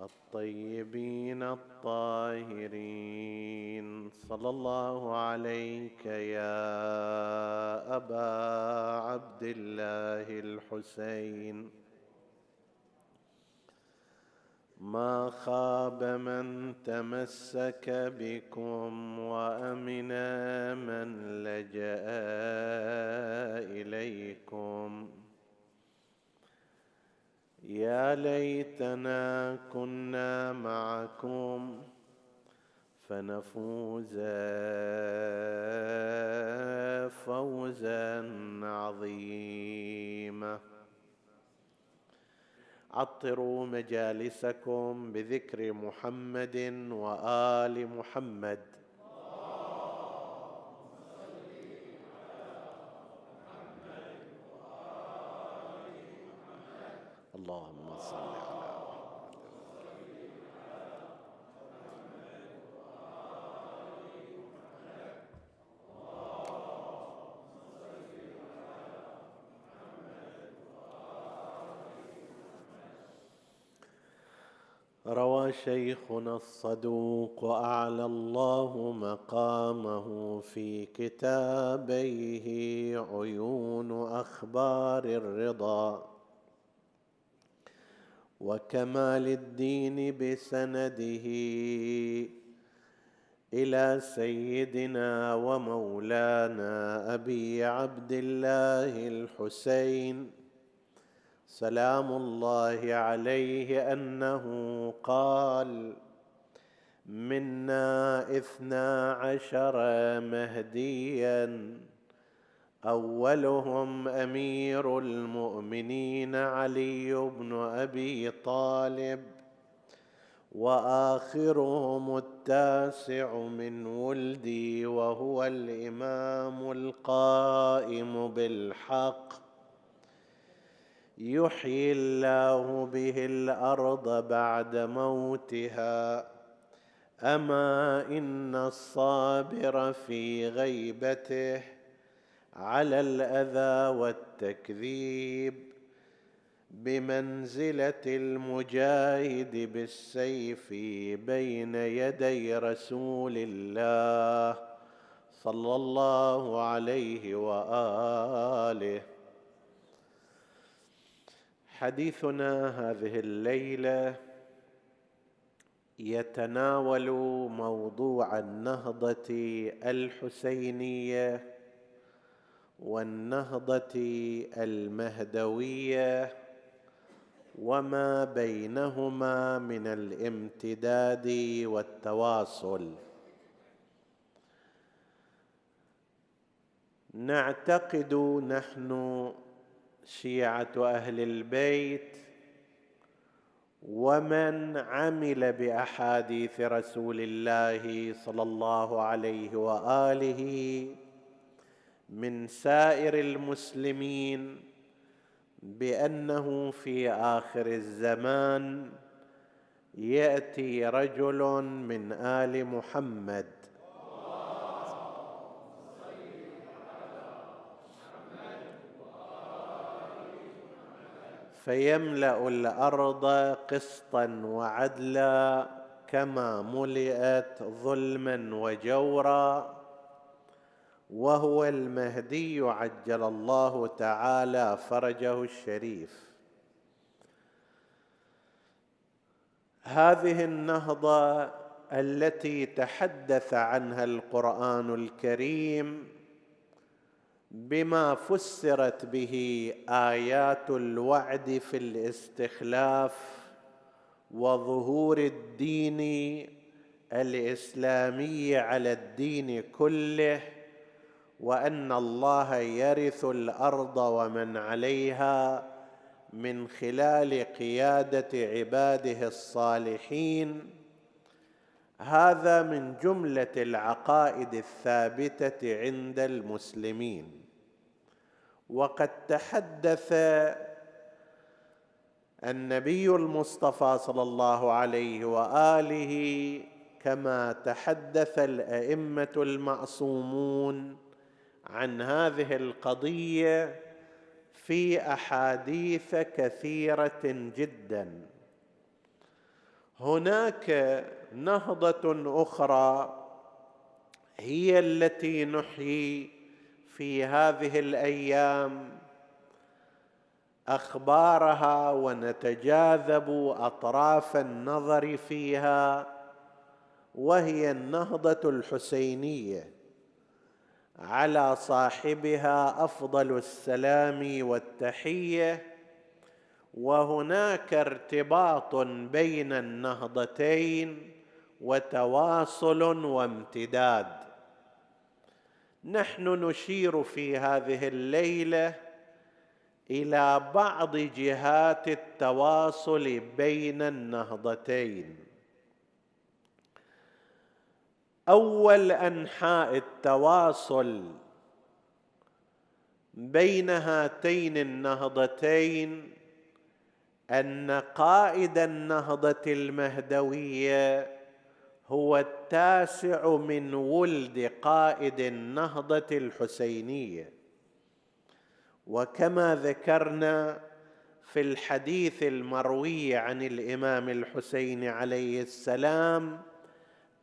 الطيبين الطاهرين. صلى الله عليك يا أبا عبد الله الحسين. ما خاب من تمسك بكم وأمن من لجأ إليكم. يا ليتنا كنا معكم فنفوز فوزا عظيما. عطروا مجالسكم بذكر محمد وآل محمد اللهم صل على روى شيخنا الصدوق أعلى الله مقامه في كتابيه عيون أخبار الرضا. وكمال الدين بسنده إلى سيدنا ومولانا أبي عبد الله الحسين. سلام الله عليه أنه قال منا إثنا عشر مهديا أولهم أمير المؤمنين علي بن أبي طالب وآخرهم التاسع من ولدي وهو الإمام القائم بالحق. يحيي الله به الأرض بعد موتها. أما إن الصابر في غيبته على الأذى والتكذيب بمنزلة المجاهد بالسيف بين يدي رسول الله صلى الله عليه وآله حديثنا هذه الليلة يتناول موضوع النهضة الحسينية والنهضة المهدوية وما بينهما من الامتداد والتواصل. نعتقد نحن شيعة أهل البيت ومن عمل بأحاديث رسول الله صلى الله عليه وآله من سائر المسلمين بأنه في آخر الزمان يأتي رجل من آل محمد فيملأ الأرض قسطا وعدلا كما ملئت ظلما وجورا. وهو المهدي عجل الله تعالى فرجه الشريف. هذه النهضة التي تحدث عنها القرآن الكريم بما فسرت به آيات الوعد في الاستخلاف وظهور الدين الإسلامي على الدين كله وأن الله يرث الأرض ومن عليها من خلال قيادة عباده الصالحين. هذا من جملة العقائد الثابتة عند المسلمين. وقد تحدث النبي المصطفى صلى الله عليه وآله كما تحدث الأئمة المعصومون عن هذه القضية في أحاديث كثيرة جدا. هناك نهضة أخرى هي التي نحيي في هذه الأيام. أخبارها ونتجاذب أطراف النظر فيها وهي النهضة الحسينية على صاحبها أفضل السلام والتحية وهناك ارتباط بين النهضتين وتواصل وامتداد. نحن نشير في هذه الليلة إلى بعض جهات التواصل بين النهضتين. أول أنحاء التواصل بين هاتين النهضتين أن قائد النهضة المهدوية هو التاسع من ولد قائد النهضة الحسينية. وكما ذكرنا في الحديث المروي عن الإمام الحسين عليه السلام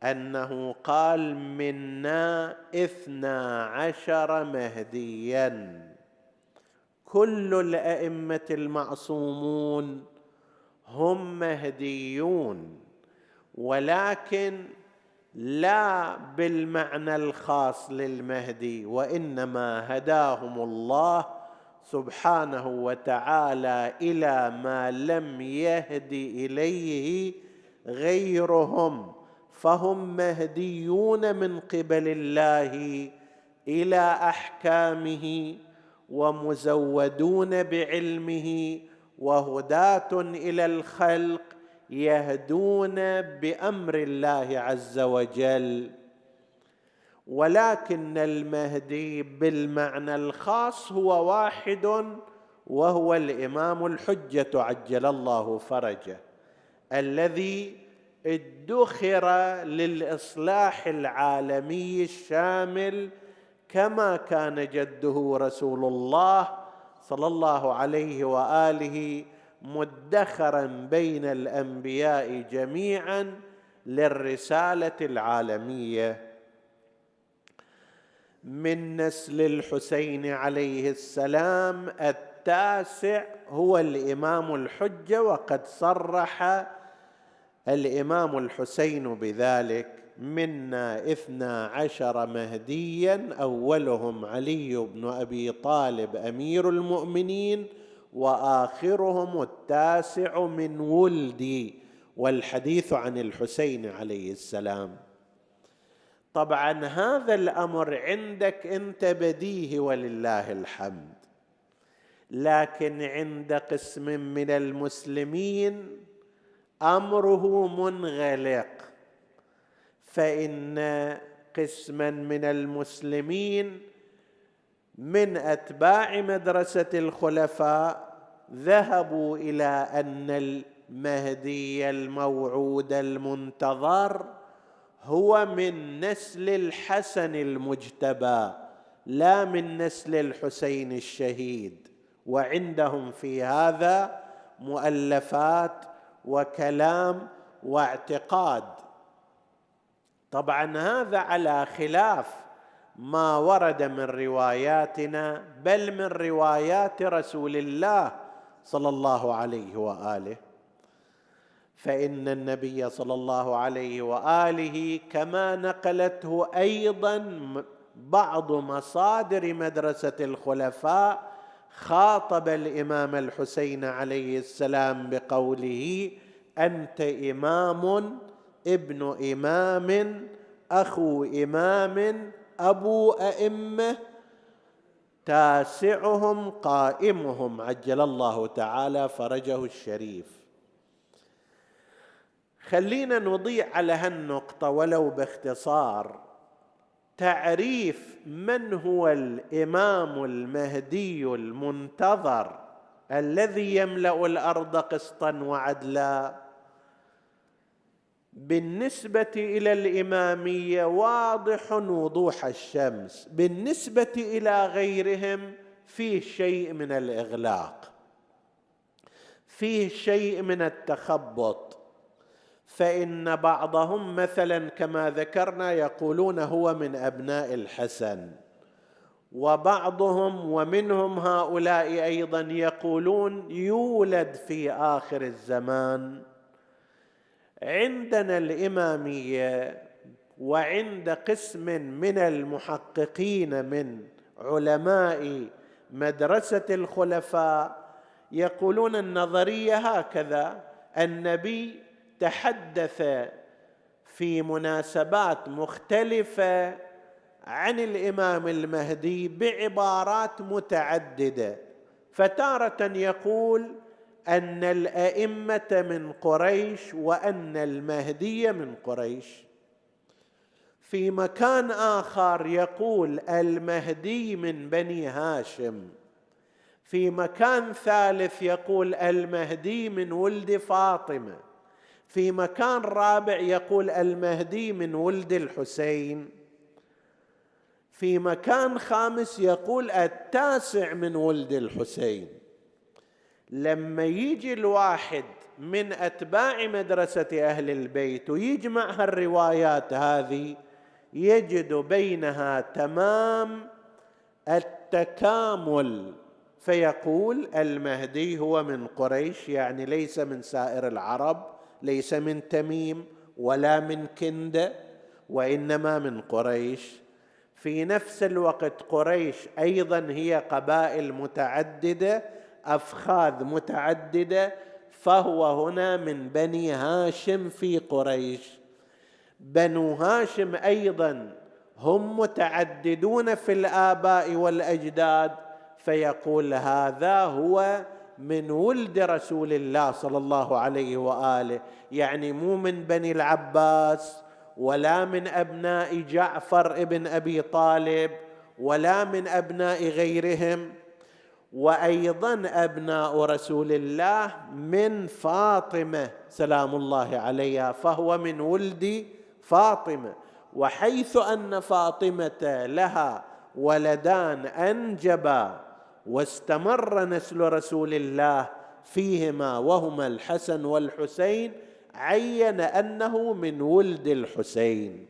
أنه قال منا اثنا عشر مهديا. كل الأئمة المعصومون هم مهديون. ولكن لا بالمعنى الخاص للمهدي وإنما هداهم الله سبحانه وتعالى إلى ما لم يهد إليه غيرهم. فهم مهديون من قبل الله إلى أحكامه ومزودون بعلمه وهداة إلى الخلق يهدون بأمر الله عز وجل. ولكن المهدي بالمعنى الخاص هو واحد وهو الإمام الحجة عجل الله فرجه الذي ادخر للإصلاح العالمي الشامل كما كان جده رسول الله صلى الله عليه وآله مدخرا بين الأنبياء جميعا للرسالة العالمية. من نسل الحسين عليه السلام التاسع هو الإمام الحجة وقد صرح الإمام الحسين بذلك. منا اثنا عشر مهديا أولهم علي بن أبي طالب أمير المؤمنين وآخرهم التاسع من ولدي والحديث عن الحسين عليه السلام. طبعا هذا الأمر عندك أنت بديه ولله الحمد. لكن عند قسم من المسلمين أمره منغلق. فإن قسما من المسلمين من أتباع مدرسة الخلفاء ذهبوا إلى أن المهدي الموعود المنتظر هو من نسل الحسن المجتبى لا من نسل الحسين الشهيد. وعندهم في هذا مؤلفات وكلام واعتقاد. طبعا هذا على خلاف ما ورد من رواياتنا بل من روايات رسول الله صلى الله عليه وآله. فإن النبي صلى الله عليه وآله كما نقلته أيضا بعض مصادر مدرسة الخلفاء خاطب الإمام الحسين عليه السلام بقوله أنت إمام ابن إمام أخو إمام أبو أئمة تاسعهم قائمهم عجل الله تعالى فرجه الشريف. خلينا نضيع على هالنقطة ولو باختصار. تعريف من هو الإمام المهدي المنتظر الذي يملأ الأرض قسطا وعدلا؟ بالنسبة إلى الإمامية واضح وضوح الشمس. بالنسبة إلى غيرهم فيه شيء من الإغلاق فيه شيء من التخبط. فإن بعضهم مثلا كما ذكرنا يقولون هو من أبناء الحسن وبعضهم ومنهم هؤلاء أيضا يقولون يولد في آخر الزمان. عندنا الإمامية وعند قسم من المحققين من علماء مدرسة الخلفاء يقولون النظرية هكذا النبي تحدث في مناسبات مختلفة عن الإمام المهدي بعبارات متعددة. فتارة يقول أن الأئمة من قريش وأن المهدي من قريش. في مكان آخر يقول المهدي من بني هاشم. في مكان ثالث يقول المهدي من ولد فاطمة. في مكان رابع يقول المهدي من ولد الحسين. في مكان خامس يقول التاسع من ولد الحسين. لما يجي الواحد من أتباع مدرسة أهل البيت ويجمع هالروايات هذه يجد بينها تمام التكامل. فيقول المهدي هو من قريش يعني ليس من سائر العرب ليس من تميم ولا من كنده وإنما من قريش. في نفس الوقت قريش أيضا هي قبائل متعددة أفخاذ متعددة فهو هنا من بني هاشم في قريش. بنو هاشم أيضا هم متعددون في الآباء والأجداد فيقول هذا هو من ولد رسول الله صلى الله عليه وآله يعني مو من بني العباس ولا من أبناء جعفر ابن أبي طالب ولا من أبناء غيرهم. وأيضا أبناء رسول الله من فاطمة سلام الله عليها فهو من ولد فاطمة. وحيث أن فاطمة لها ولدان أنجبا واستمر نسل رسول الله فيهما وهما الحسن والحسين عين أنه من ولد الحسين.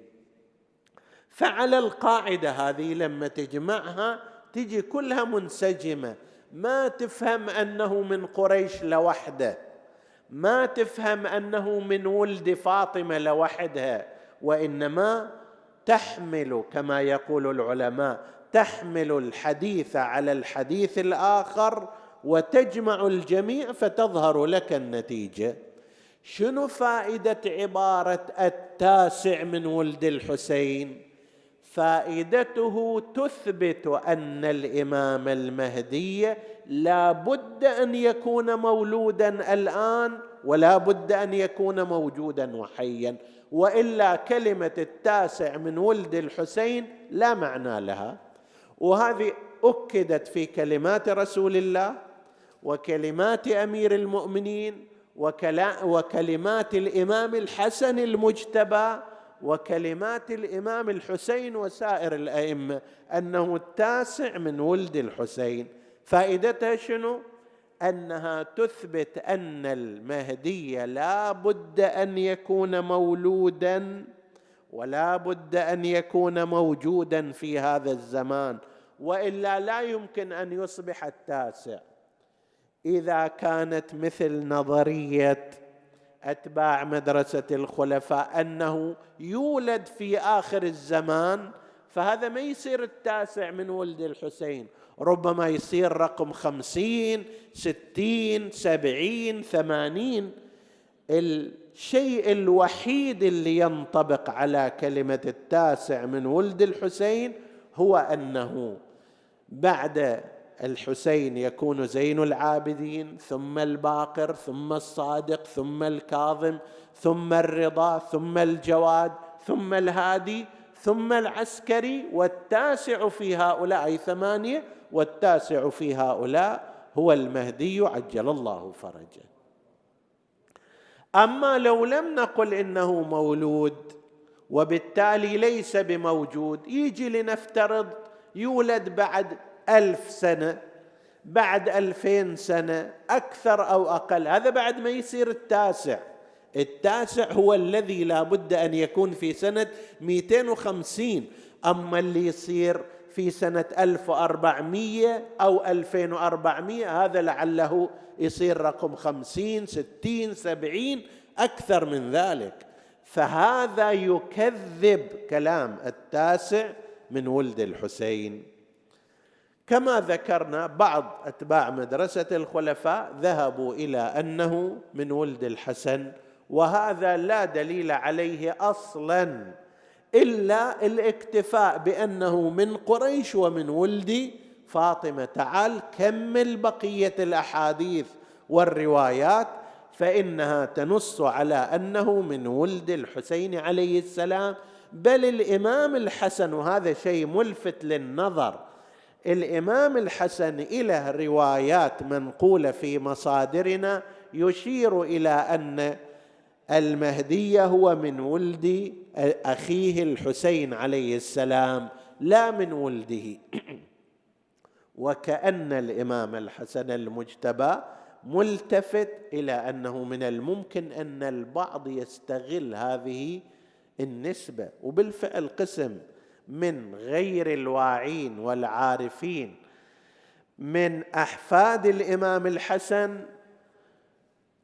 فعلى القاعدة هذه لما تجمعها تجي كلها منسجمة. ما تفهم أنه من قريش لوحده. ما تفهم أنه من ولد فاطمة لوحدها. وإنما تحمل كما يقول العلماء تحمل الحديث على الحديث الآخر وتجمع الجميع فتظهر لك النتيجة. شنو فائدة عبارة التاسع من ولد الحسين؟ فائدته تثبت أن الإمام المهدي لا بد أن يكون مولودا الآن ولا بد أن يكون موجودا وحيا وإلا كلمة التاسع من ولد الحسين لا معنى لها. وهذه أكدت في كلمات رسول الله وكلمات أمير المؤمنين وكلمات الإمام الحسن المجتبى وكلمات الإمام الحسين وسائر الأئمة أنه التاسع من ولد الحسين. فائدتها شنو؟ أنها تثبت أن المهدي لا بد أن يكون مولودا ولا بد أن يكون موجودا في هذا الزمان وإلا لا يمكن أن يصبح التاسع. إذا كانت مثل نظرية أتباع مدرسة الخلفاء أنه يولد في آخر الزمان فهذا ما يصير التاسع من ولد الحسين. ربما يصير رقم خمسين ستين سبعين ثمانين. الشيء الوحيد اللي ينطبق على كلمة التاسع من ولد الحسين هو أنه بعد الحسين يكون زين العابدين ثم الباقر ثم الصادق ثم الكاظم ثم الرضا ثم الجواد ثم الهادي ثم العسكري والتاسع في هؤلاء أي ثمانية والتاسع في هؤلاء هو المهدي عجل الله فرجه. أما لو لم نقل إنه مولود وبالتالي ليس بموجود يجي لنفترض يولد بعد ألف سنة بعد ألفين سنة أكثر أو أقل. هذا بعد ما يصير التاسع. التاسع هو الذي لا بد أن يكون في سنة 250 أما اللي يصير في سنة 1400 أو 2400 هذا لعله يصير رقم 50 60 70 أكثر من ذلك. فهذا يكذب كلام التاسع من ولد الحسين. كما ذكرنا بعض أتباع مدرسة الخلفاء ذهبوا إلى أنه من ولد الحسن وهذا لا دليل عليه أصلا إلا الاكتفاء بأنه من قريش ومن ولد فاطمة. تعال كمل بقية الأحاديث والروايات فإنها تنص على أنه من ولد الحسين عليه السلام. بل الإمام الحسن وهذا شيء ملفت للنظر الإمام الحسن إلى روايات منقوله في مصادرنا يشير إلى أن المهدي هو من ولد أخيه الحسين عليه السلام لا من ولده. وكأن الإمام الحسن المجتبى ملتفت إلى أنه من الممكن أن البعض يستغل هذه النسبة. وبالفعل قسم من غير الواعين والعارفين من أحفاد الإمام الحسن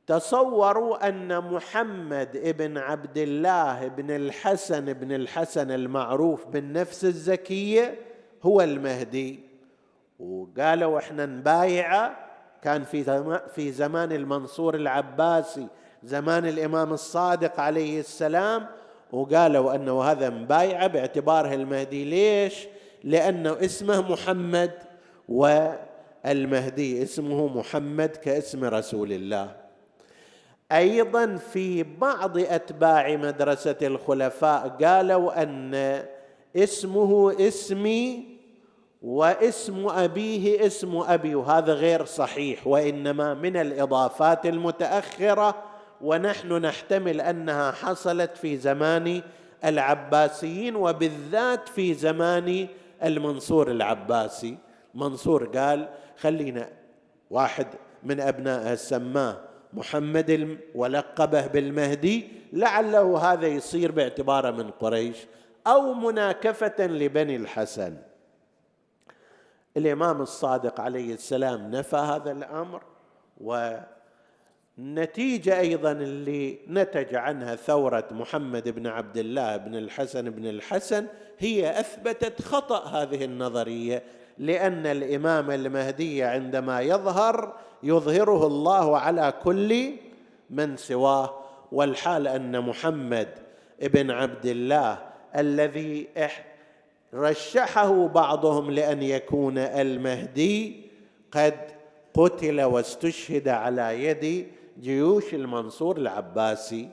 تصوروا أن محمد ابن عبد الله بن الحسن بن الحسن المعروف بالنفس الزكية هو المهدي. وقالوا إحنا نبايعه كان في في زمان المنصور العباسي زمان الإمام الصادق عليه السلام وقالوا أنه هذا مبايعة باعتباره المهدي ليش؟ لأنه اسمه محمد والمهدي اسمه محمد كاسم رسول الله أيضا في بعض أتباع مدرسة الخلفاء قالوا أن اسمه اسمي واسم أبيه اسم أبي وهذا غير صحيح وإنما من الإضافات المتأخرة ونحن نحتمل أنها حصلت في زمان العباسيين وبالذات في زمان المنصور العباسي. منصور قال خلينا واحد من ابنائه سماه محمد ولقبه بالمهدي لعله هذا يصير باعتباره من قريش أو مناكفة لبني الحسن. الإمام الصادق عليه السلام نفى هذا الأمر والنتيجه أيضا اللي نتج عنها ثورة محمد بن عبد الله بن الحسن بن الحسن هي أثبتت خطأ هذه النظرية لأن الإمام المهدي عندما يظهر يظهره الله على كل من سواه والحال أن محمد بن عبد الله الذي رشحه بعضهم لأن يكون المهدي قد قتل واستشهد على يد جيوش المنصور العباسي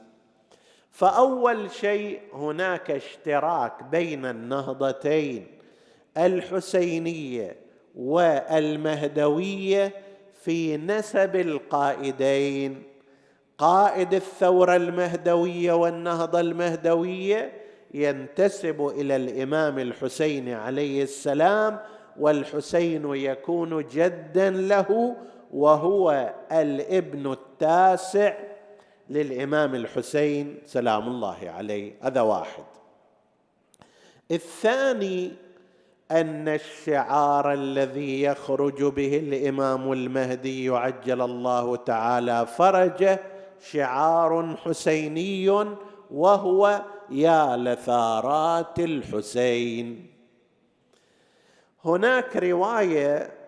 فأول شيء هناك اشتراك بين النهضتين الحسينية والمهدوية في نسب القائدين. قائد الثورة المهدوية والنهضة المهدوية ينتسب إلى الإمام الحسين عليه السلام والحسين يكون جدا له وهو الابن التاسع للإمام الحسين سلام الله عليه. هذا واحد. الثاني أن الشعار الذي يخرج به الإمام المهدي عجل الله تعالى فرجه شعار حسيني وهو يا لثارات الحسين. هناك رواية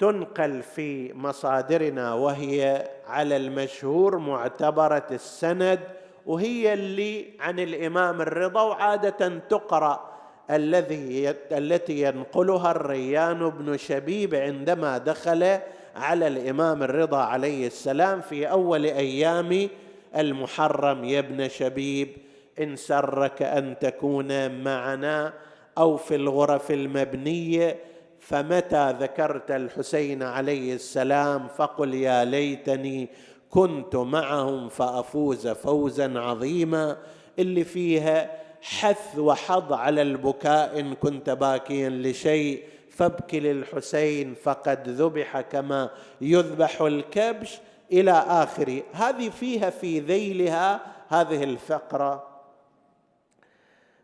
تنقل في مصادرنا وهي على المشهور معتبرة السند وهي اللي عن الإمام الرضا وعادة تقرأ الذي التي ينقلها الريان بن شبيب عندما دخل على الإمام الرضا عليه السلام في أول أيام المحرم. يا ابن شبيب إن سرك أن تكون معنا أو في الغرف المبنية فمتى ذكرت الحسين عليه السلام فقل يا ليتني كنت معهم فأفوز فوزا عظيما اللي فيها حث وحض على البكاء إن كنت باكيا لشيء فابك للحسين فقد ذبح كما يذبح الكبش إلى آخره. هذه فيها في ذيلها هذه الفقرة.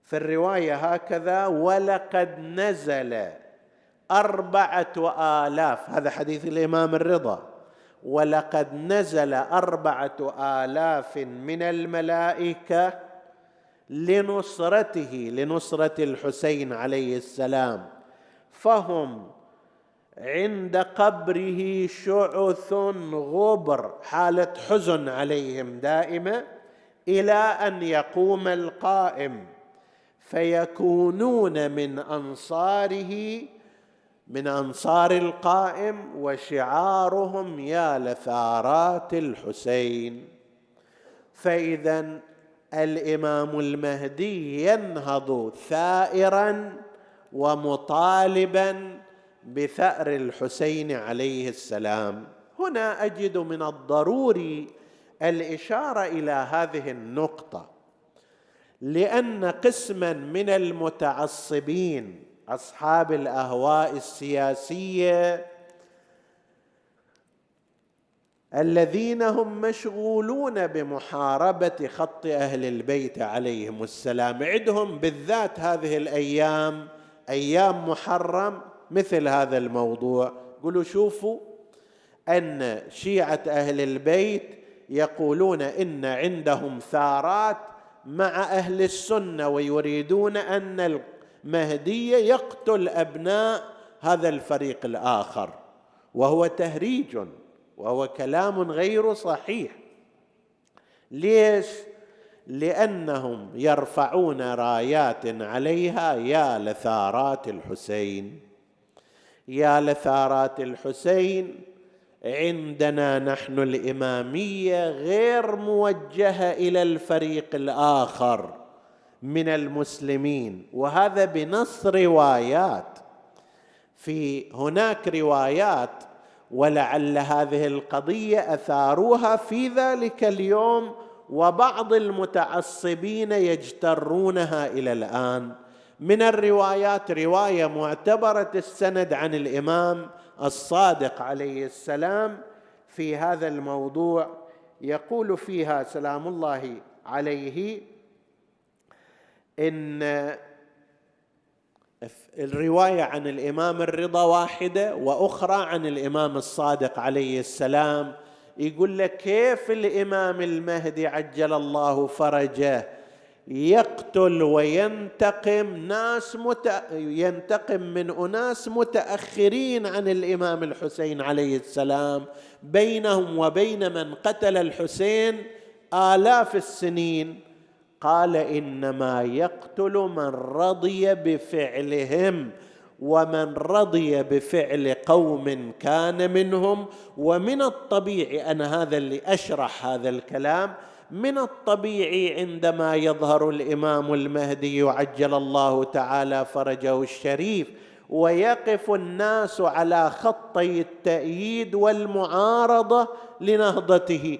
في الرواية هكذا ولقد نزل أربعة آلاف. هذا حديث الإمام الرضا. ولقد نزل أربعة آلاف من الملائكة لنصرته لنصرة الحسين عليه السلام. فهم عند قبره شعث غبر حالة حزن عليهم دائمة إلى أن يقوم القائم. فيكونون من أنصاره من أنصار القائم وشعارهم يا لثارات الحسين. فإذا الإمام المهدي ينهض ثائرا ومطالبا بثأر الحسين عليه السلام. هنا أجد من الضروري الإشارة إلى هذه النقطة لأن قسما من المتعصبين أصحاب الأهواء السياسية الذين هم مشغولون بمحاربة خط أهل البيت عليهم السلام. عندهم بالذات هذه الأيام أيام محرم مثل هذا الموضوع. قولوا شوفوا أن شيعة أهل البيت يقولون إن عندهم ثارات مع أهل السنة ويريدون أن المهدي يقتل أبناء هذا الفريق الآخر وهو تهريج وهو كلام غير صحيح. ليش؟ لأنهم يرفعون رايات عليها يا لثارات الحسين. يا لثارات الحسين عندنا نحن الإمامية غير موجهة إلى الفريق الآخر. من المسلمين. وهذا بنص روايات. في هناك روايات ولعل هذه القضية أثاروها في ذلك اليوم وبعض المتعصبين يجترونها إلى الآن. من الروايات رواية معتبرة السند عن الإمام الصادق عليه السلام. في هذا الموضوع يقول فيها سلام الله عليه إن الرواية عن الإمام الرضا واحدة وأخرى عن الإمام الصادق عليه السلام. يقول لك كيف الإمام المهدي عجل الله فرجه؟ يقتل وينتقم ناس مت... ينتقم من أناس متأخرين عن الإمام الحسين عليه السلام. بينهم وبين من قتل الحسين آلاف السنين. قال إنما يقتل من رضي بفعلهم ومن رضي بفعل قوم كان منهم. ومن الطبيعي أنا هذا اللي أشرح هذا الكلام من الطبيعي عندما يظهر الإمام المهدي عجل الله تعالى فرجه الشريف ويقف الناس على خطي التأييد والمعارضة لنهضته.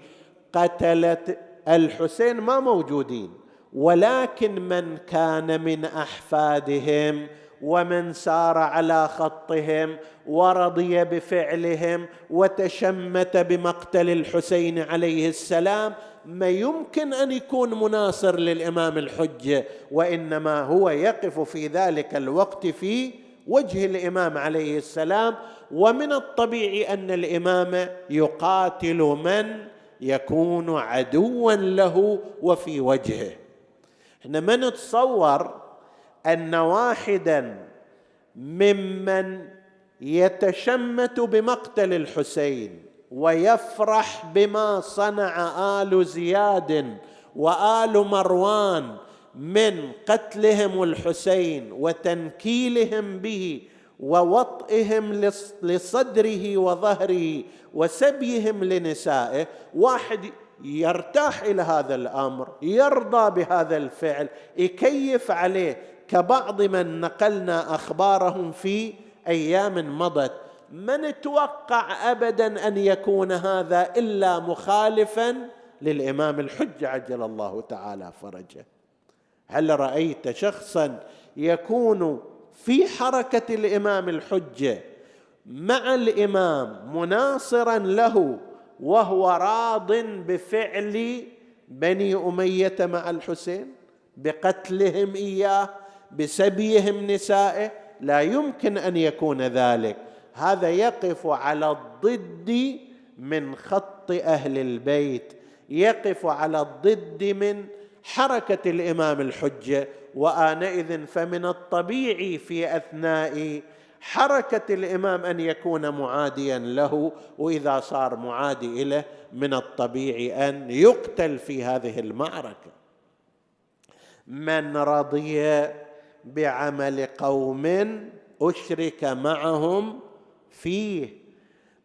قتلت الحسين ما موجودين. ولكن من كان من أحفادهم ومن سار على خطهم ورضي بفعلهم وتشمت بمقتل الحسين عليه السلام ما يمكن أن يكون مناصر للإمام الحجة وإنما هو يقف في ذلك الوقت في وجه الإمام عليه السلام. ومن الطبيعي أن الإمام يقاتل من يكون عدوا له وفي وجهه. إحنا ما نتصور أن واحدا ممن يتشمت بمقتل الحسين ويفرح بما صنع آل زياد وآل مروان من قتلهم الحسين وتنكيلهم به ووطئهم لصدره وظهره وسبيهم لنسائه واحد يرتاح إلى هذا الأمر يرضى بهذا الفعل يكيف عليه. كبعض من نقلنا أخبارهم في أيام مضت ما نتوقع ابدا أن يكون هذا إلا مخالفا للإمام الحجه عجل الله تعالى فرجه. هل رأيت شخصا يكون في حركة الإمام الحجه مع الإمام مناصرا له وهو راض بفعل بني أمية مع الحسين بقتلهم إياه بسبيهم نسائه. لا يمكن أن يكون ذلك. هذا يقف على الضد من خط أهل البيت يقف على الضد من حركة الإمام الحجة. وآنئذ فمن الطبيعي في أثناء حركة الإمام أن يكون معاديا له وإذا صار معادي له من الطبيعي أن يقتل في هذه المعركة. من رضي بعمل قوم أشرك معهم فيه.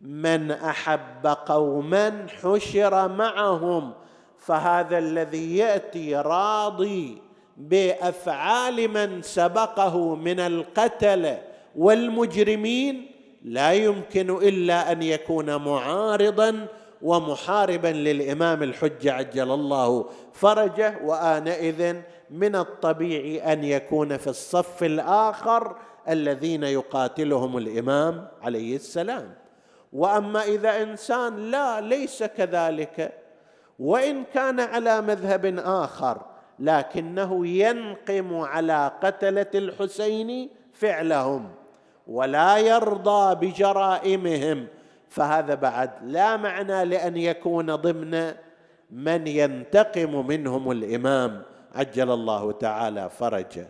من أحب قوما حشر معهم. فهذا الذي يأتي راضي بأفعال من سبقه من القتله والمجرمين لا يمكن إلا أن يكون معارضا ومحاربا للإمام الحجة عجل الله فرجه وآنئذ من الطبيعي أن يكون في الصف الآخر الذين يقاتلهم الإمام عليه السلام. وأما إذا إنسان لا ليس كذلك. وإن كان على مذهب آخر لكنه ينقم على قتلة الحسين فعلهم. ولا يرضى بجرائمهم فهذا بعد لا معنى لأن يكون ضمن من ينتقم منهم الإمام. عجل الله تعالى فرجه.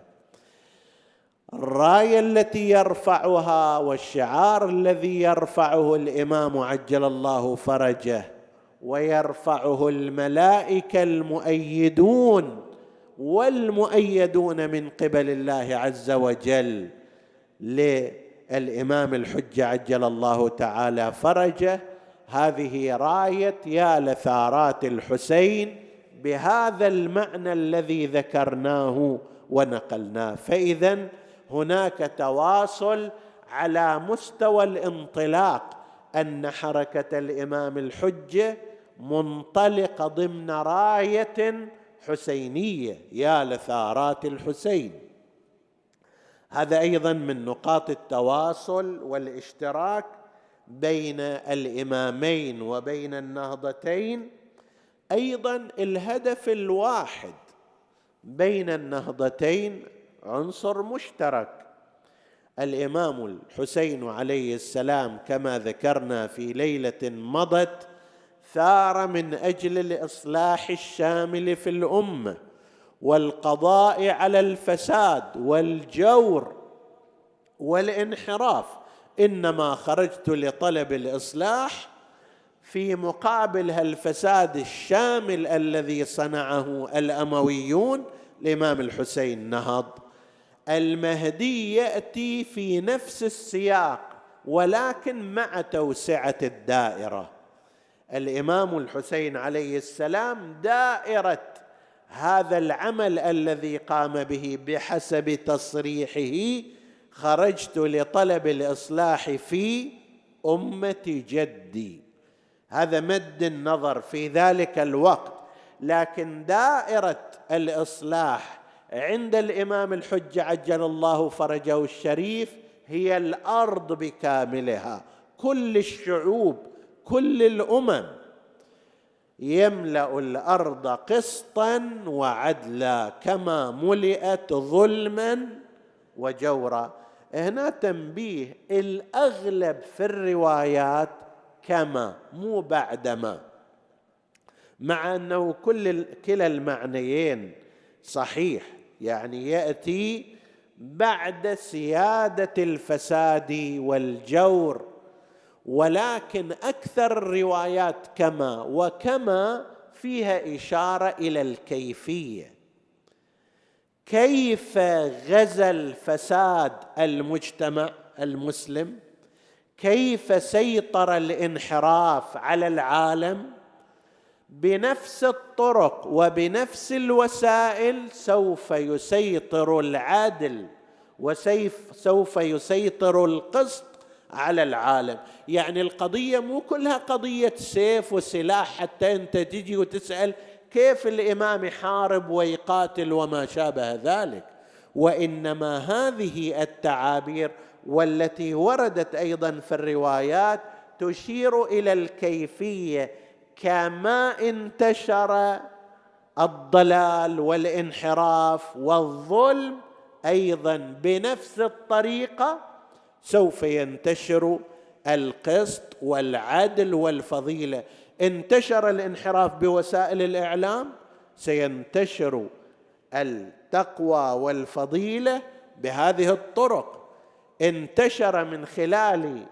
الراية التي يرفعها والشعار الذي يرفعه الإمام عجل الله فرجه ويرفعه الملائكة المؤيدون والمؤيدون من قبل الله عز وجل. للإمام الحجه عجل الله تعالى فرجه. هذه راية يا لثارات الحسين بهذا المعنى الذي ذكرناه ونقلناه. فإذا هناك تواصل على مستوى الانطلاق أن حركة الإمام الحجه منطلقه ضمن راية حسينية يا لثارات الحسين. هذا أيضا من نقاط التواصل والاشتراك بين الإمامين وبين النهضتين. أيضا الهدف الواحد بين النهضتين عنصر مشترك. الإمام الحسين عليه السلام كما ذكرنا في ليلة مضت ثار من أجل الإصلاح الشامل في الأمة. والقضاء على الفساد والجور والانحراف. إنما خرجت لطلب الإصلاح في مقابل هالفساد الشامل الذي صنعه الأمويون الإمام الحسين نهض. المهدي يأتي في نفس السياق ولكن مع توسعة الدائرة. الإمام الحسين عليه السلام دائرة هذا العمل الذي قام به بحسب تصريحه خرجت لطلب الإصلاح في أمة جدي. هذا مد النظر في ذلك الوقت. لكن دائرة الإصلاح عند الإمام الحجه عجل الله فرجه الشريف هي الأرض بكاملها. كل الشعوب كل الأمم يملأ الأرض قسطا وعدلا كما ملئت ظلما وجورا. هنا تنبيه الأغلب في الروايات كما مو بعدما مع أنه كل كلا المعنيين صحيح يعني يأتي بعد سيادة الفساد والجور. ولكن أكثر الروايات كما وكما فيها إشارة إلى الكيفية. كيف غزا الفساد المجتمع المسلم؟ كيف سيطر الانحراف على العالم؟ بنفس الطرق وبنفس الوسائل سوف يسيطر العدل وسيف سوف يسيطر القسط على العالم. يعني القضية مو كلها قضية سيف وسلاح حتى أنت تجي وتسأل كيف الإمام يحارب ويقاتل وما شابه ذلك. وإنما هذه التعابير والتي وردت أيضا في الروايات تشير إلى الكيفية كما انتشر الضلال والانحراف والظلم أيضا بنفس الطريقة سوف ينتشر القسط والعدل والفضيلة. انتشر الانحراف بوسائل الإعلام سينتشر التقوى والفضيلة بهذه الطرق. انتشر من خلال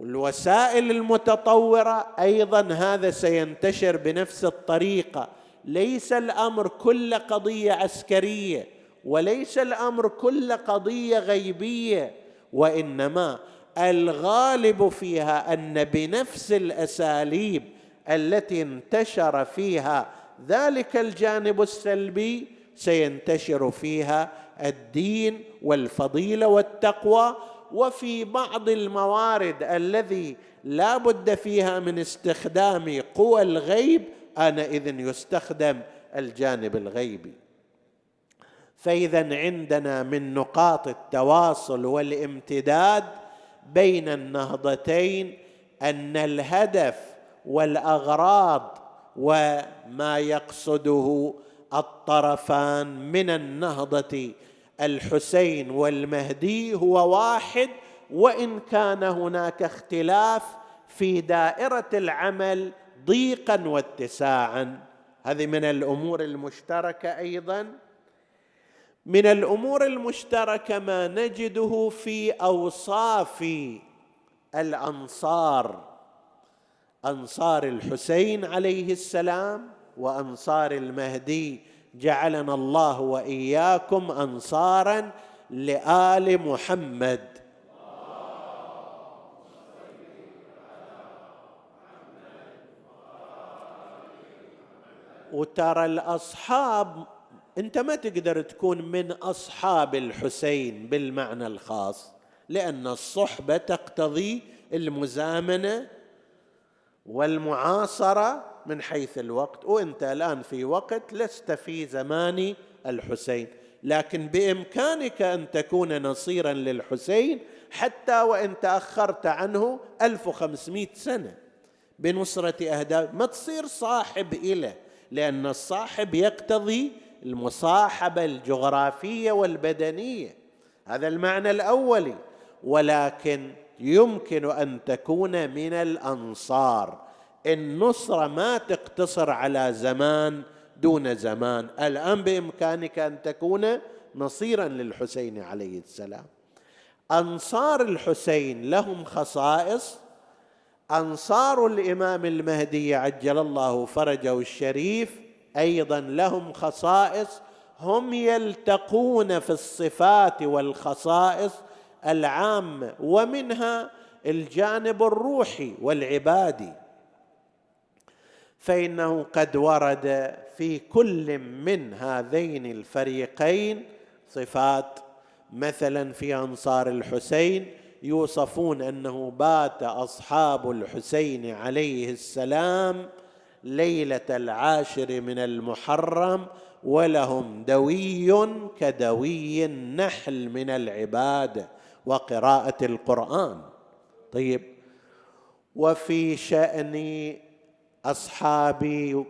الوسائل المتطورة أيضا هذا سينتشر بنفس الطريقة. ليس الأمر كل قضية عسكرية وليس الأمر كل قضية غيبية. وإنما الغالب فيها أن بنفس الأساليب التي انتشر فيها ذلك الجانب السلبي سينتشر فيها الدين والفضيلة والتقوى وفي بعض الموارد الذي لا بد فيها من استخدام قوى الغيب آنئذ يستخدم الجانب الغيبي. فإذا عندنا من نقاط التواصل والامتداد بين النهضتين أن الهدف والأغراض وما يقصده الطرفان من النهضة الحسين والمهدي هو واحد وإن كان هناك اختلاف في دائرة العمل ضيقا واتساعا. هذه من الأمور المشتركة أيضا. من الأمور المشتركة ما نجده في أوصاف الأنصار. أنصار الحسين عليه السلام وأنصار المهدي. جعلنا الله وإياكم انصارا لآل محمد. وترى الأصحاب انت ما تقدر تكون من أصحاب الحسين بالمعنى الخاص لأن الصحبة تقتضي المزامنة والمعاصرة من حيث الوقت وانت الآن في وقت لست في زمان الحسين. لكن بإمكانك أن تكون نصيرا للحسين حتى وإن تأخرت عنه 1500 سنة بنصرة أهداف. ما تصير صاحب إله لأن الصاحب يقتضي المصاحبة الجغرافية والبدنية. هذا المعنى الأولي. ولكن يمكن أن تكون من الأنصار النصره ما تقتصر على زمان دون زمان. الآن بإمكانك أن تكون نصيرا للحسين عليه السلام. أنصار الحسين لهم خصائص. أنصار الإمام المهدي عجل الله فرجه الشريف أيضا لهم خصائص هم يلتقون في الصفات والخصائص العامه ومنها الجانب الروحي والعبادي. فإنه قد ورد في كل من هذين الفريقين صفات مثلا في أنصار الحسين يوصفون أنه بات أصحاب الحسين عليه السلام ليلة العاشر من المحرم ولهم دوي كدوي النحل من العباده وقراءة القرآن. طيب وفي شأن اصحاب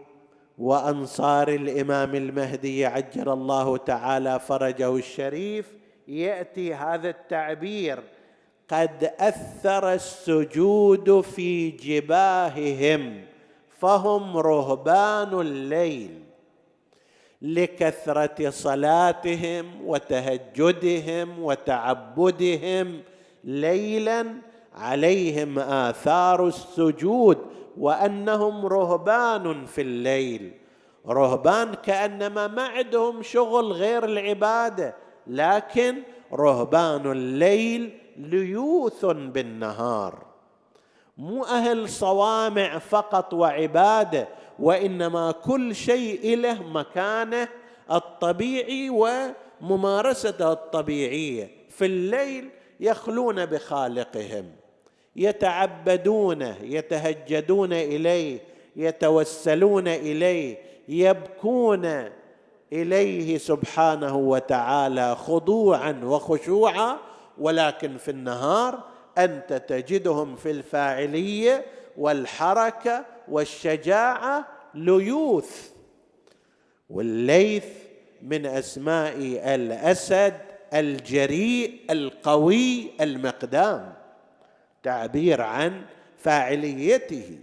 وأنصار الإمام المهدي عجل الله تعالى فرجه الشريف يأتي هذا التعبير قد أثر السجود في جباههم. فهم رهبان الليل لكثرة صلاتهم وتهجدهم وتعبدهم ليلا عليهم آثار السجود وأنهم رهبان في الليل. رهبان كأنما ما عندهم شغل غير العبادة لكن رهبان الليل ليوث بالنهار. مو أهل صوامع فقط وعبادة وإنما كل شيء له مكانه الطبيعي وممارسته الطبيعية. في الليل يخلون بخالقهم يتعبدونه يتهجدون إليه يتوسلون إليه يبكون إليه سبحانه وتعالى خضوعا وخشوعا ولكن في النهار أنت تجدهم في الفاعلية والحركة والشجاعة ليوث. والليث من أسماء الأسد الجريء القوي المقدام. تعبير عن فاعليته.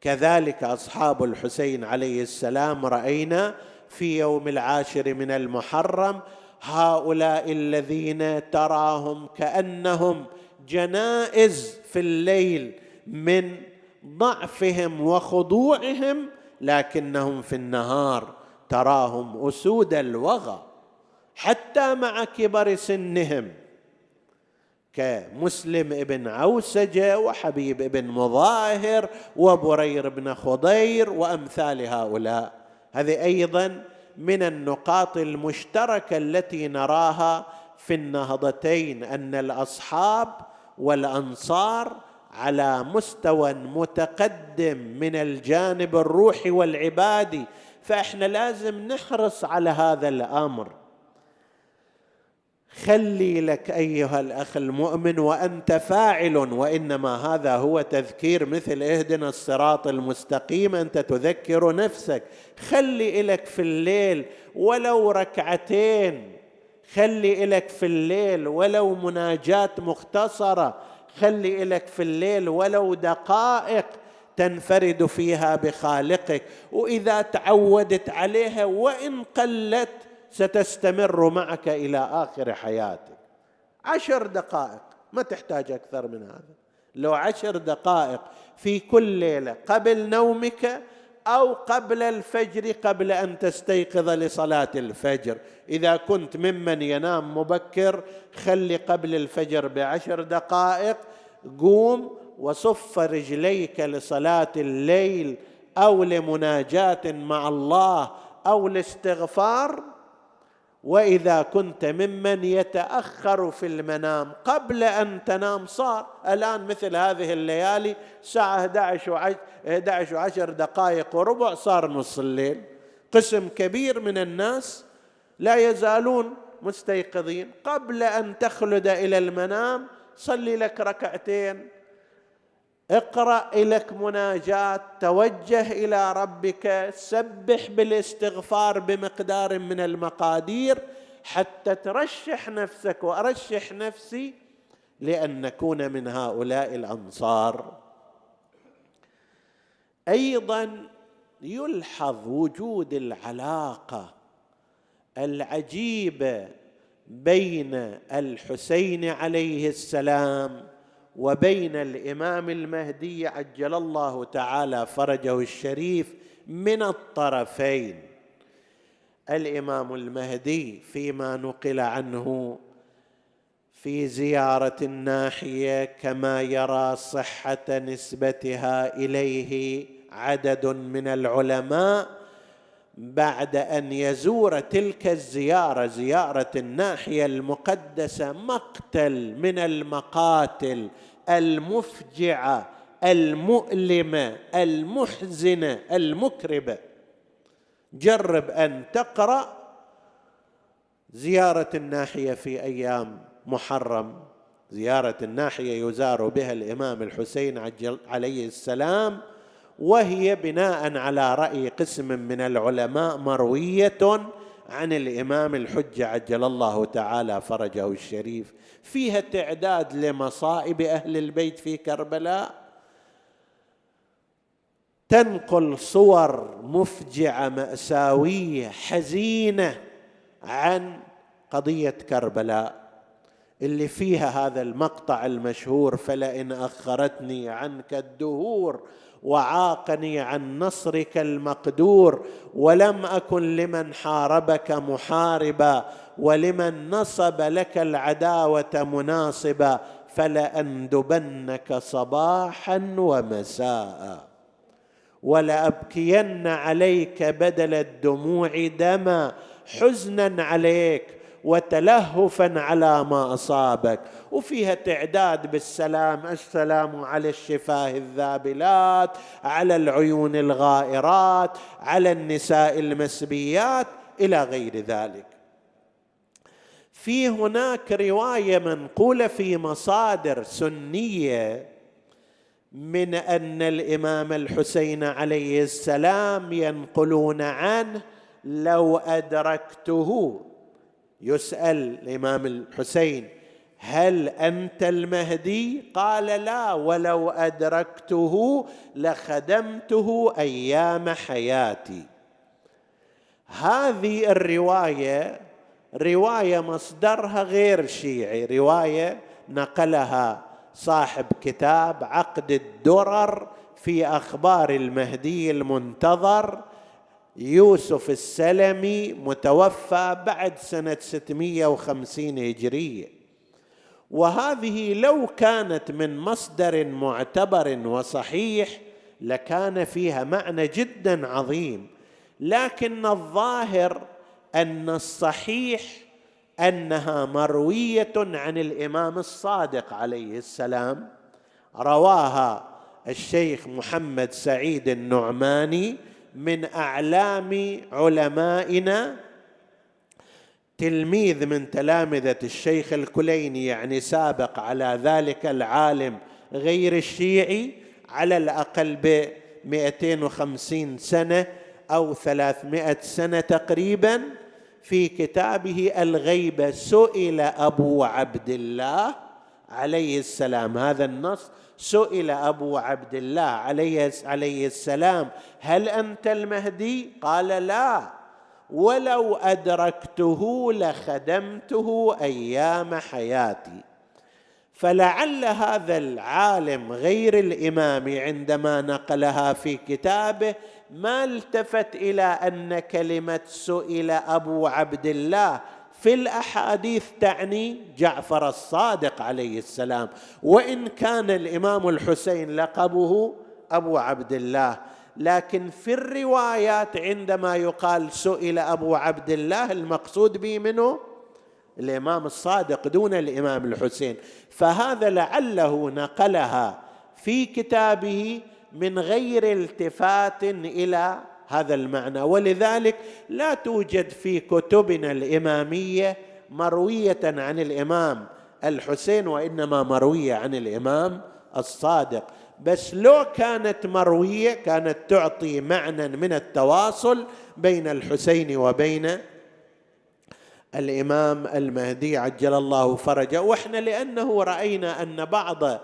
كذلك أصحاب الحسين عليه السلام رأينا في يوم العاشر من المحرم هؤلاء الذين تراهم كأنهم جنائز في الليل من ضعفهم وخضوعهم لكنهم في النهار تراهم أسود الوغى حتى مع كبر سنهم. كمسلم ابن عوسجة وحبيب ابن مظاهر وبرير بن خضير وأمثال هؤلاء. هذه أيضا من النقاط المشتركة التي نراها في النهضتين أن الأصحاب والأنصار على مستوى متقدم من الجانب الروحي والعبادي. فإحنا لازم نحرص على هذا الأمر. خلي لك أيها الأخ المؤمن وأنت فاعل وإنما هذا هو تذكير مثل اهدنا الصراط المستقيم أنت تذكر نفسك. خلي لك في الليل ولو ركعتين. خلي لك في الليل ولو مناجاة مختصرة. خلي لك في الليل ولو دقائق تنفرد فيها بخالقك. وإذا تعودت عليها وإن قلت ستستمر معك إلى آخر حياتك. عشر دقائق ما تحتاج أكثر من هذا. لو عشر دقائق في كل ليلة قبل نومك أو قبل الفجر قبل أن تستيقظ لصلاة الفجر. إذا كنت ممن ينام مبكر خلي قبل الفجر بعشر دقائق قوم وصف رجليك لصلاة الليل أو لمناجاة مع الله أو لاستغفار. وإذا كنت ممن يتأخر في المنام قبل أن تنام صار. الآن مثل هذه الليالي الساعة 11 وعشر 11 وعشر دقائق وربع صار نص الليل. قسم كبير من الناس لا يزالون مستيقظين. قبل أن تخلد إلى المنام صلي لك ركعتين اقرأ لك مناجاه توجه إلى ربك سبح بالاستغفار بمقدار من المقادير حتى ترشح نفسك وأرشح نفسي لأن نكون من هؤلاء الأنصار. أيضا يلحظ وجود العلاقة العجيبة بين الحسين عليه السلام وبين الإمام المهدي عجل الله تعالى فرجه الشريف من الطرفين. الإمام المهدي فيما نقل عنه في زيارة الناحية كما يرى صحة نسبتها إليه عدد من العلماء بعد أن يزور تلك الزيارة زيارة الناحية المقدسة مقتل من المقاتل المفجعه المؤلمه المحزنه المكربه جرب أن تقرأ زيارة الناحية في أيام محرم. زيارة الناحية يزار بها الإمام الحسين عليه السلام. وهي بناء على رأي قسم من العلماء مروية عن الإمام الحجة عجل الله تعالى فرجه الشريف. فيها تعداد لمصائب أهل البيت في كربلاء. تنقل صور مفجعة مأساوية حزينة عن قضية كربلاء. اللي فيها هذا المقطع المشهور فلئن أخرتني عنك الدهور وعاقني عن نصرك المقدور ولم أكن لمن حاربك محاربا ولمن نصب لك العداوة مناصبا فلأندبنك صباحا ومساء. ولأبكين عليك بدل الدموع دما حزنا عليك وتلهفا على ما أصابك. وفيها تعداد بالسلام السلام على الشفاه الذابلات على العيون الغائرات على النساء المسبيات إلى غير ذلك. في هناك رواية منقولة في مصادر سنية من أن الإمام الحسين عليه السلام ينقلون عنه لو أدركته. يسأل الإمام الحسين هل أنت المهدي؟ قال لا ولو أدركته لخدمته أيام حياتي. هذه الرواية رواية مصدرها غير شيعي رواية نقلها صاحب كتاب عقد الدرر في أخبار المهدي المنتظر يوسف السلمي متوفى بعد سنة 650 هجرية. وهذه لو كانت من مصدر معتبر وصحيح لكان فيها معنى جدا عظيم. لكن الظاهر أن الصحيح أنها مروية عن الإمام الصادق عليه السلام رواها الشيخ محمد سعيد النعماني من أعلام علمائنا تلميذ من تلامذة الشيخ الكليني يعني سابق على ذلك العالم غير الشيعي على الأقل ب 250 سنة أو 300 سنة تقريبا في كتابه الغيبه سئل أبو عبد الله عليه السلام. هذا النص سئل أبو عبد الله عليه عليه السلام. هل أنت المهدي؟ قال لا. ولو أدركته لخدمته أيام حياتي. فلعل هذا العالم غير الإمام عندما نقلها في كتابه ما التفت إلى أن كلمة سئل أبو عبد الله في الأحاديث تعني جعفر الصادق عليه السلام. وإن كان الإمام الحسين لقبه أبو عبد الله. لكن في الروايات عندما يقال سئل أبو عبد الله المقصود به منه الإمام الصادق دون الإمام الحسين فهذا لعله نقلها في كتابه من غير التفات إلى هذا المعنى. ولذلك لا توجد في كتبنا الإمامية مروية عن الإمام الحسين وإنما مروية عن الإمام الصادق. بس لو كانت مروية كانت تعطي معنى من التواصل بين الحسين وبين الإمام المهدي عجل الله فرجه. وإحنا لأنه رأينا أن بعض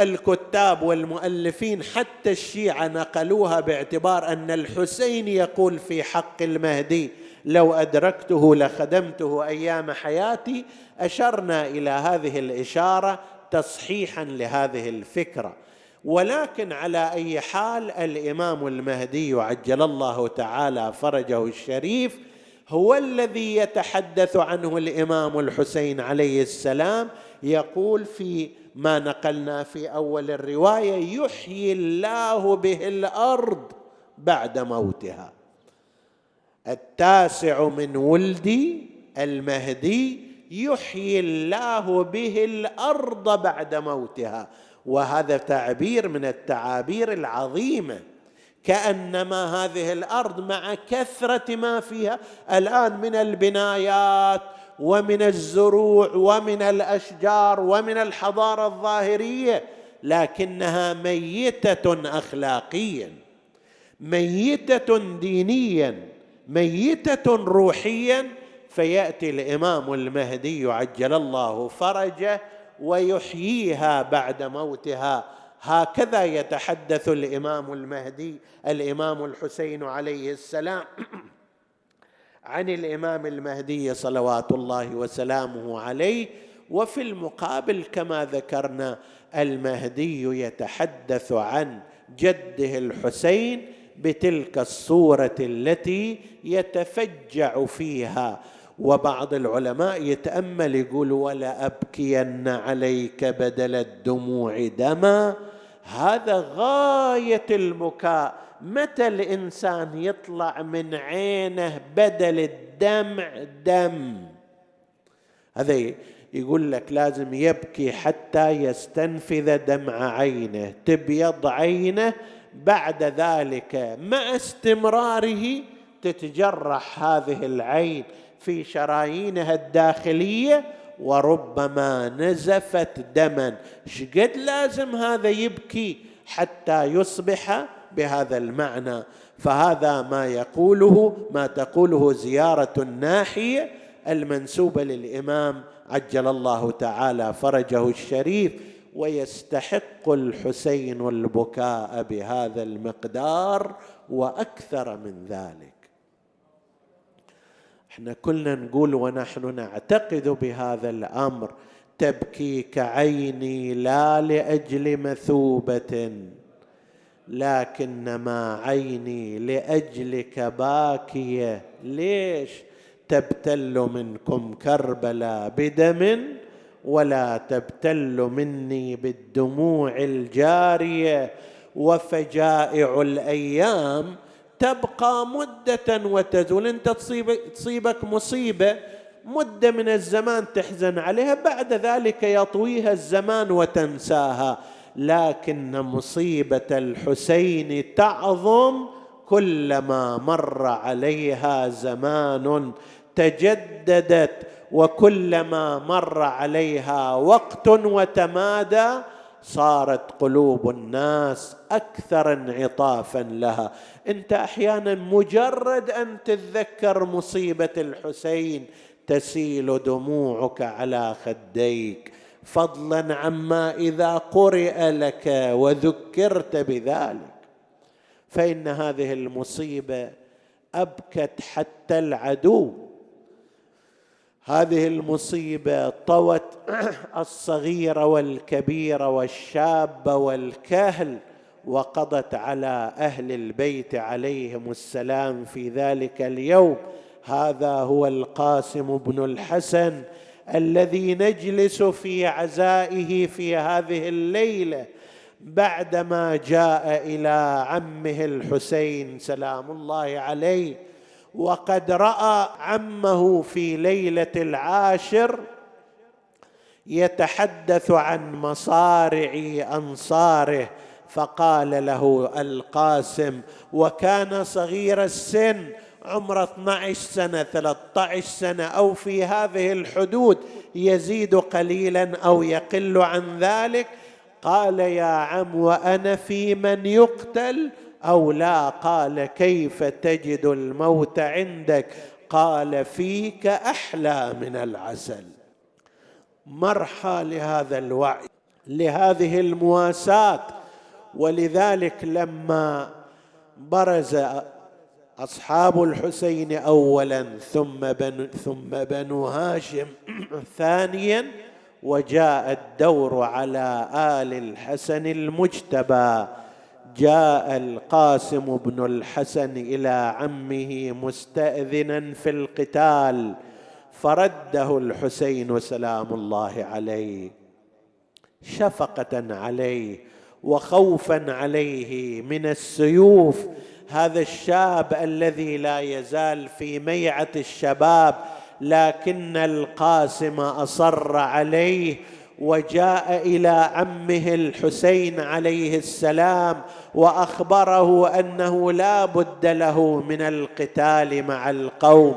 الكتاب والمؤلفين حتى الشيعة نقلوها باعتبار أن الحسين يقول في حق المهدي لو أدركته لخدمته أيام حياتي أشرنا إلى هذه الإشارة تصحيحا لهذه الفكرة. ولكن على أي حال الإمام المهدي عجل الله تعالى فرجه الشريف هو الذي يتحدث عنه الإمام الحسين عليه السلام يقول في ما نقلنا في أول الرواية يحيي الله به الأرض بعد موتها. التاسع من ولدي المهدي يحيي الله به الأرض بعد موتها. وهذا تعبير من التعابير العظيمة. كأنما هذه الأرض مع كثرة ما فيها الآن من البنايات ومن الزروع ومن الأشجار ومن الحضارة الظاهرية لكنها ميتة اخلاقيا ميتة دينيا ميتة روحيا. فيأتي الإمام المهدي عجل الله فرجه ويحييها بعد موتها. هكذا يتحدث الإمام المهدي الإمام الحسين عليه السلام عن الإمام المهدي صلوات الله وسلامه عليه. وفي المقابل كما ذكرنا المهدي يتحدث عن جده الحسين بتلك الصورة التي يتفجع فيها. وبعض العلماء يتأمل يقول ولا أبكين عليك بدل الدموع دما. هذا غاية المكاء. متى الإنسان يطلع من عينه بدل الدمع دم؟ هذا يقول لك لازم يبكي حتى يستنفذ دمع عينه تبيض عينه. بعد ذلك مع استمراره تتجرح هذه العين. في شرايينها الداخلية وربما نزفت دما. شقد لازم هذا يبكي حتى يصبح بهذا المعنى. فهذا ما يقوله ما تقوله زيارة الناحية المنسوبة للإمام عجل الله تعالى فرجه الشريف ويستحق الحسين البكاء بهذا المقدار وأكثر من ذلك. إحنا كلنا نقول ونحن نعتقد بهذا الأمر. تبكيك عيني لا لأجل مثوبة لكنما عيني لأجلك باكية. ليش؟ تبتل منكم كربلا بدم ولا تبتل مني بالدموع الجارية. وفجائع الأيام تبقى مدة وتزول. انت تصيبك, مصيبة مدة من الزمان تحزن عليها بعد ذلك يطويها الزمان وتنساها. لكن مصيبة الحسين تعظم كلما مر عليها زمان تجددت وكلما مر عليها وقت وتمادى صارت قلوب الناس أكثر انعطافا لها. أنت أحيانا مجرد أن تتذكر مصيبة الحسين تسيل دموعك على خديك. فضلا عما إذا قرئ لك وذكرت بذلك. فإن هذه المصيبة أبكت حتى العدو. هذه المصيبة طوت الصغير والكبير والشاب والكهل وقضت على أهل البيت عليهم السلام في ذلك اليوم. هذا هو القاسم بن الحسن الذي نجلس في عزائه في هذه الليلة بعدما جاء إلى عمه الحسين. سلام الله عليه. وقد رأى عمه في ليلة العاشر يتحدث عن مصارع أنصاره فقال له القاسم وكان صغير السن عمره 12 سنة 13 سنة أو في هذه الحدود يزيد قليلا أو يقل عن ذلك؟ قال يا عم وأنا في من يقتل؟ أو لا؟ قال كيف تجد الموت عندك؟ قال فيك أحلى من العسل. مرحى لهذا الوعي لهذه المواساة. ولذلك لما برز أصحاب الحسين اولا ثم بنو ثم بنو هاشم ثانيا وجاء الدور على آل الحسن المجتبى. جاء القاسم بن الحسن إلى عمه مستأذنا في القتال فرده الحسين سلام الله عليه شفقة عليه وخوفا عليه من السيوف. هذا الشاب الذي لا يزال في ميعة الشباب لكن القاسم أصر عليه وجاء إلى عمه الحسين عليه السلام وأخبره أنه لا بد له من القتال مع القوم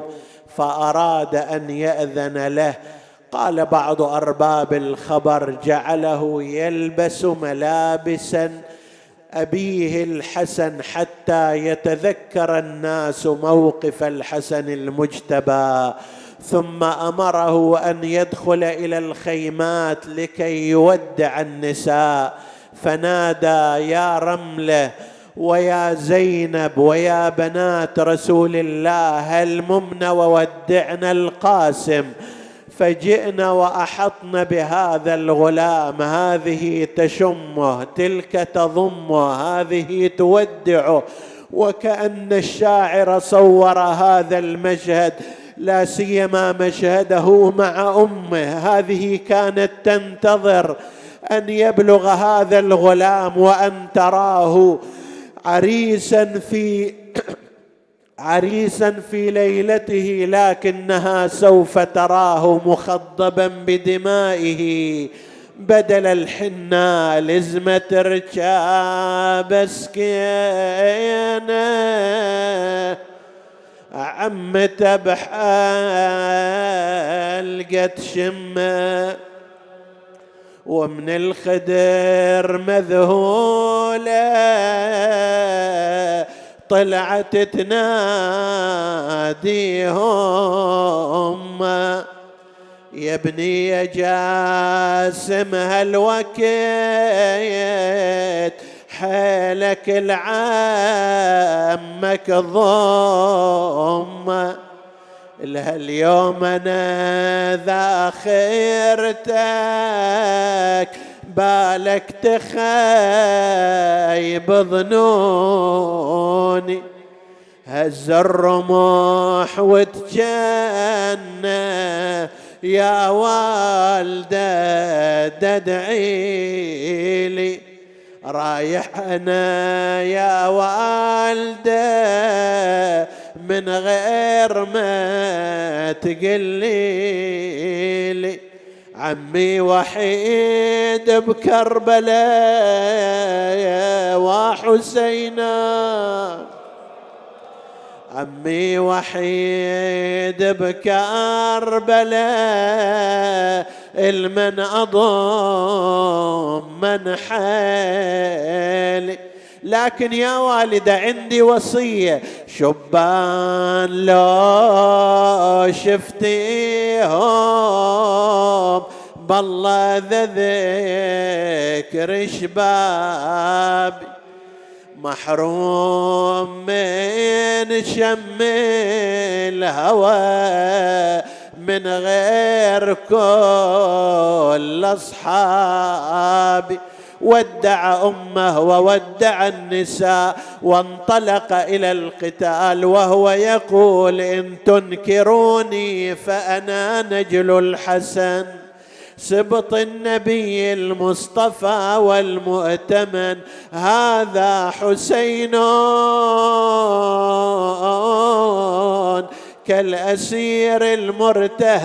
فأراد أن يأذن له. قال بعض أرباب الخبر جعله يلبس ملابسا أبيه الحسن حتى يتذكر الناس موقف الحسن المجتبى. ثم أمره أن يدخل إلى الخيمات لكي يودع النساء. فنادى يا رمله ويا زينب ويا بنات رسول الله هل ممن وودعنا القاسم؟ فجئنا وأحطنا بهذا الغلام هذه تشمه تلك تضمه هذه تودعه. وكأن الشاعر صور هذا المشهد لا سيما مشهده مع أمه. هذه كانت تنتظر أن يبلغ هذا الغلام وأن تراه عريسا في عريسا في ليلته لكنها سوف تراه مخضبا بدمائه. بدل الحنة لزمة رجاب سكينة. عمته قد شمة ومن الخدر مذهولة طلعت تناديهم. يا ابني يا جاسم هالوقت حيلك العمك ضم. اليوم أنا ذا خيرتك بالك تخيب ظنوني. هز الرمح وتجنى يا والدة تدعي لي. رايح أنا يا والدة من غير ما تقلي لي عمي وحيد بكربلاء وحسينا. عمي وحيد بكربلاء المن أضم من حالي. لكن يا والدة عندي وصية شبان لو شفتيهم بالله ذا ذكر شبابي محروم من شم الهوى. من غير كل اصحابي ودع أمه وودع النساء وانطلق إلى القتال وهو يقول إن تنكروني فأنا نجل الحسن. سبط النبي المصطفى والمؤتمن هذا حسين. كالأسير المرتهين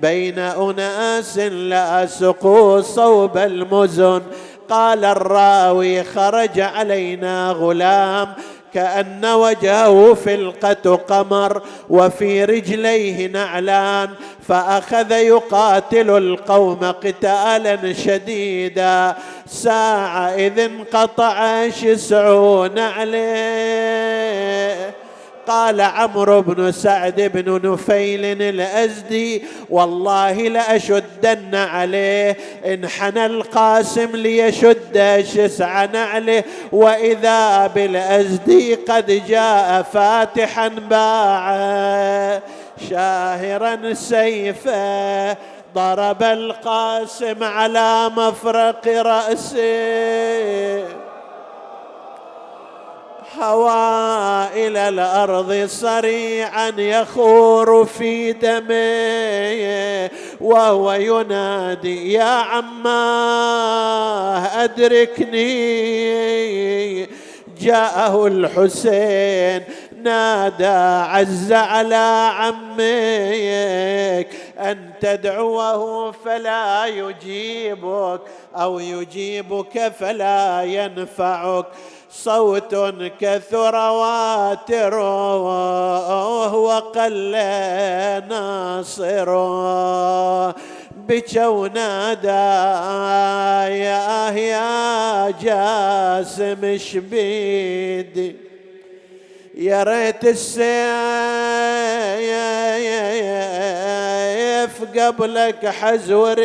بين أناس لاسقوا صوب المزن. قال الراوي خرج علينا غلام كأن وجهه فلقة قمر وفي رجليه نعلان فأخذ يقاتل القوم قتالا شديدا. ساعة إذ انقطع شسع نعليه قال عمرو بن سعد بن نفيل الأزدي والله لأشدن عليه انحنى القاسم ليشد شسع نعله وإذا بالأزدي قد جاء فاتحا باع شاهرا سيفه ضرب القاسم على مفرق رأسه. هوى إلى الأرض صريعا يخور في دمه وهو ينادي يا عماه أدركني. جاءه الحسين نادى عز على عمك أن تدعوه فلا يجيبك أو يجيبك فلا ينفعك. صوت كثر واتر وقل ناصر بكوا نادى يا يا جاسم شبيدي يا ريت السيف قبلك حزوري.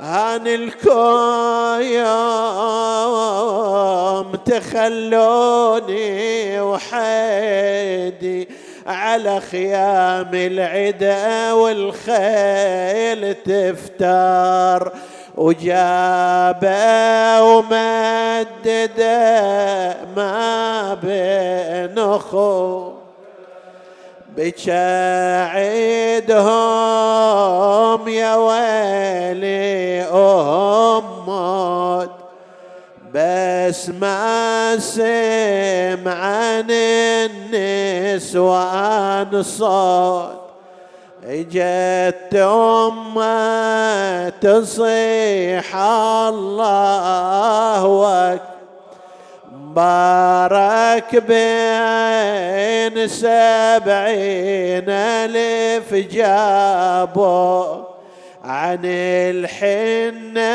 هان الكويوم تخلوني وحيدي على خيام العدا والخيل تفتار. وجابه ومدده ما بين أخو بشاعدهم يا ويلي. بس ما سمع النسوان صوت إجت أمة تصيح الله اكبر بارك بين سبعين ألف جابوا عن الحنة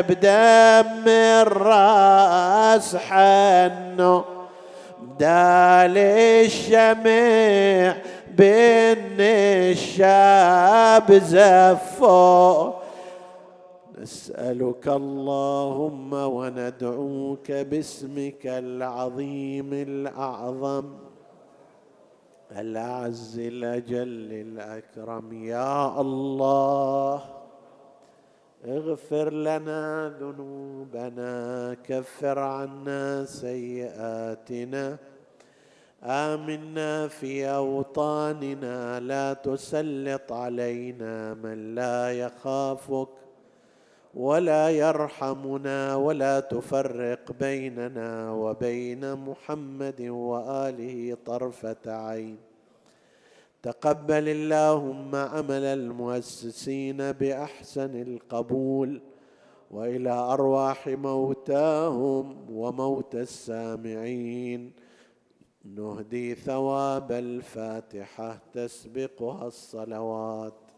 بدم الرأس حنو بدال الشمع بين الشاب زفو. نسألك اللهم وندعوك باسمك العظيم الأعظم. الاعز الأجل الأكرم يا الله. اغفر لنا ذنوبنا كفر عنا سيئاتنا. آمنا في أوطاننا لا تسلط علينا من لا يخافك. ولا يرحمنا ولا تفرق بيننا وبين محمد وآله طرفة عين. تقبل اللهم عمل المؤسسين بأحسن القبول وإلى أرواح موتاهم وموتى السامعين. نهدي ثواب الفاتحة تسبقها الصلوات.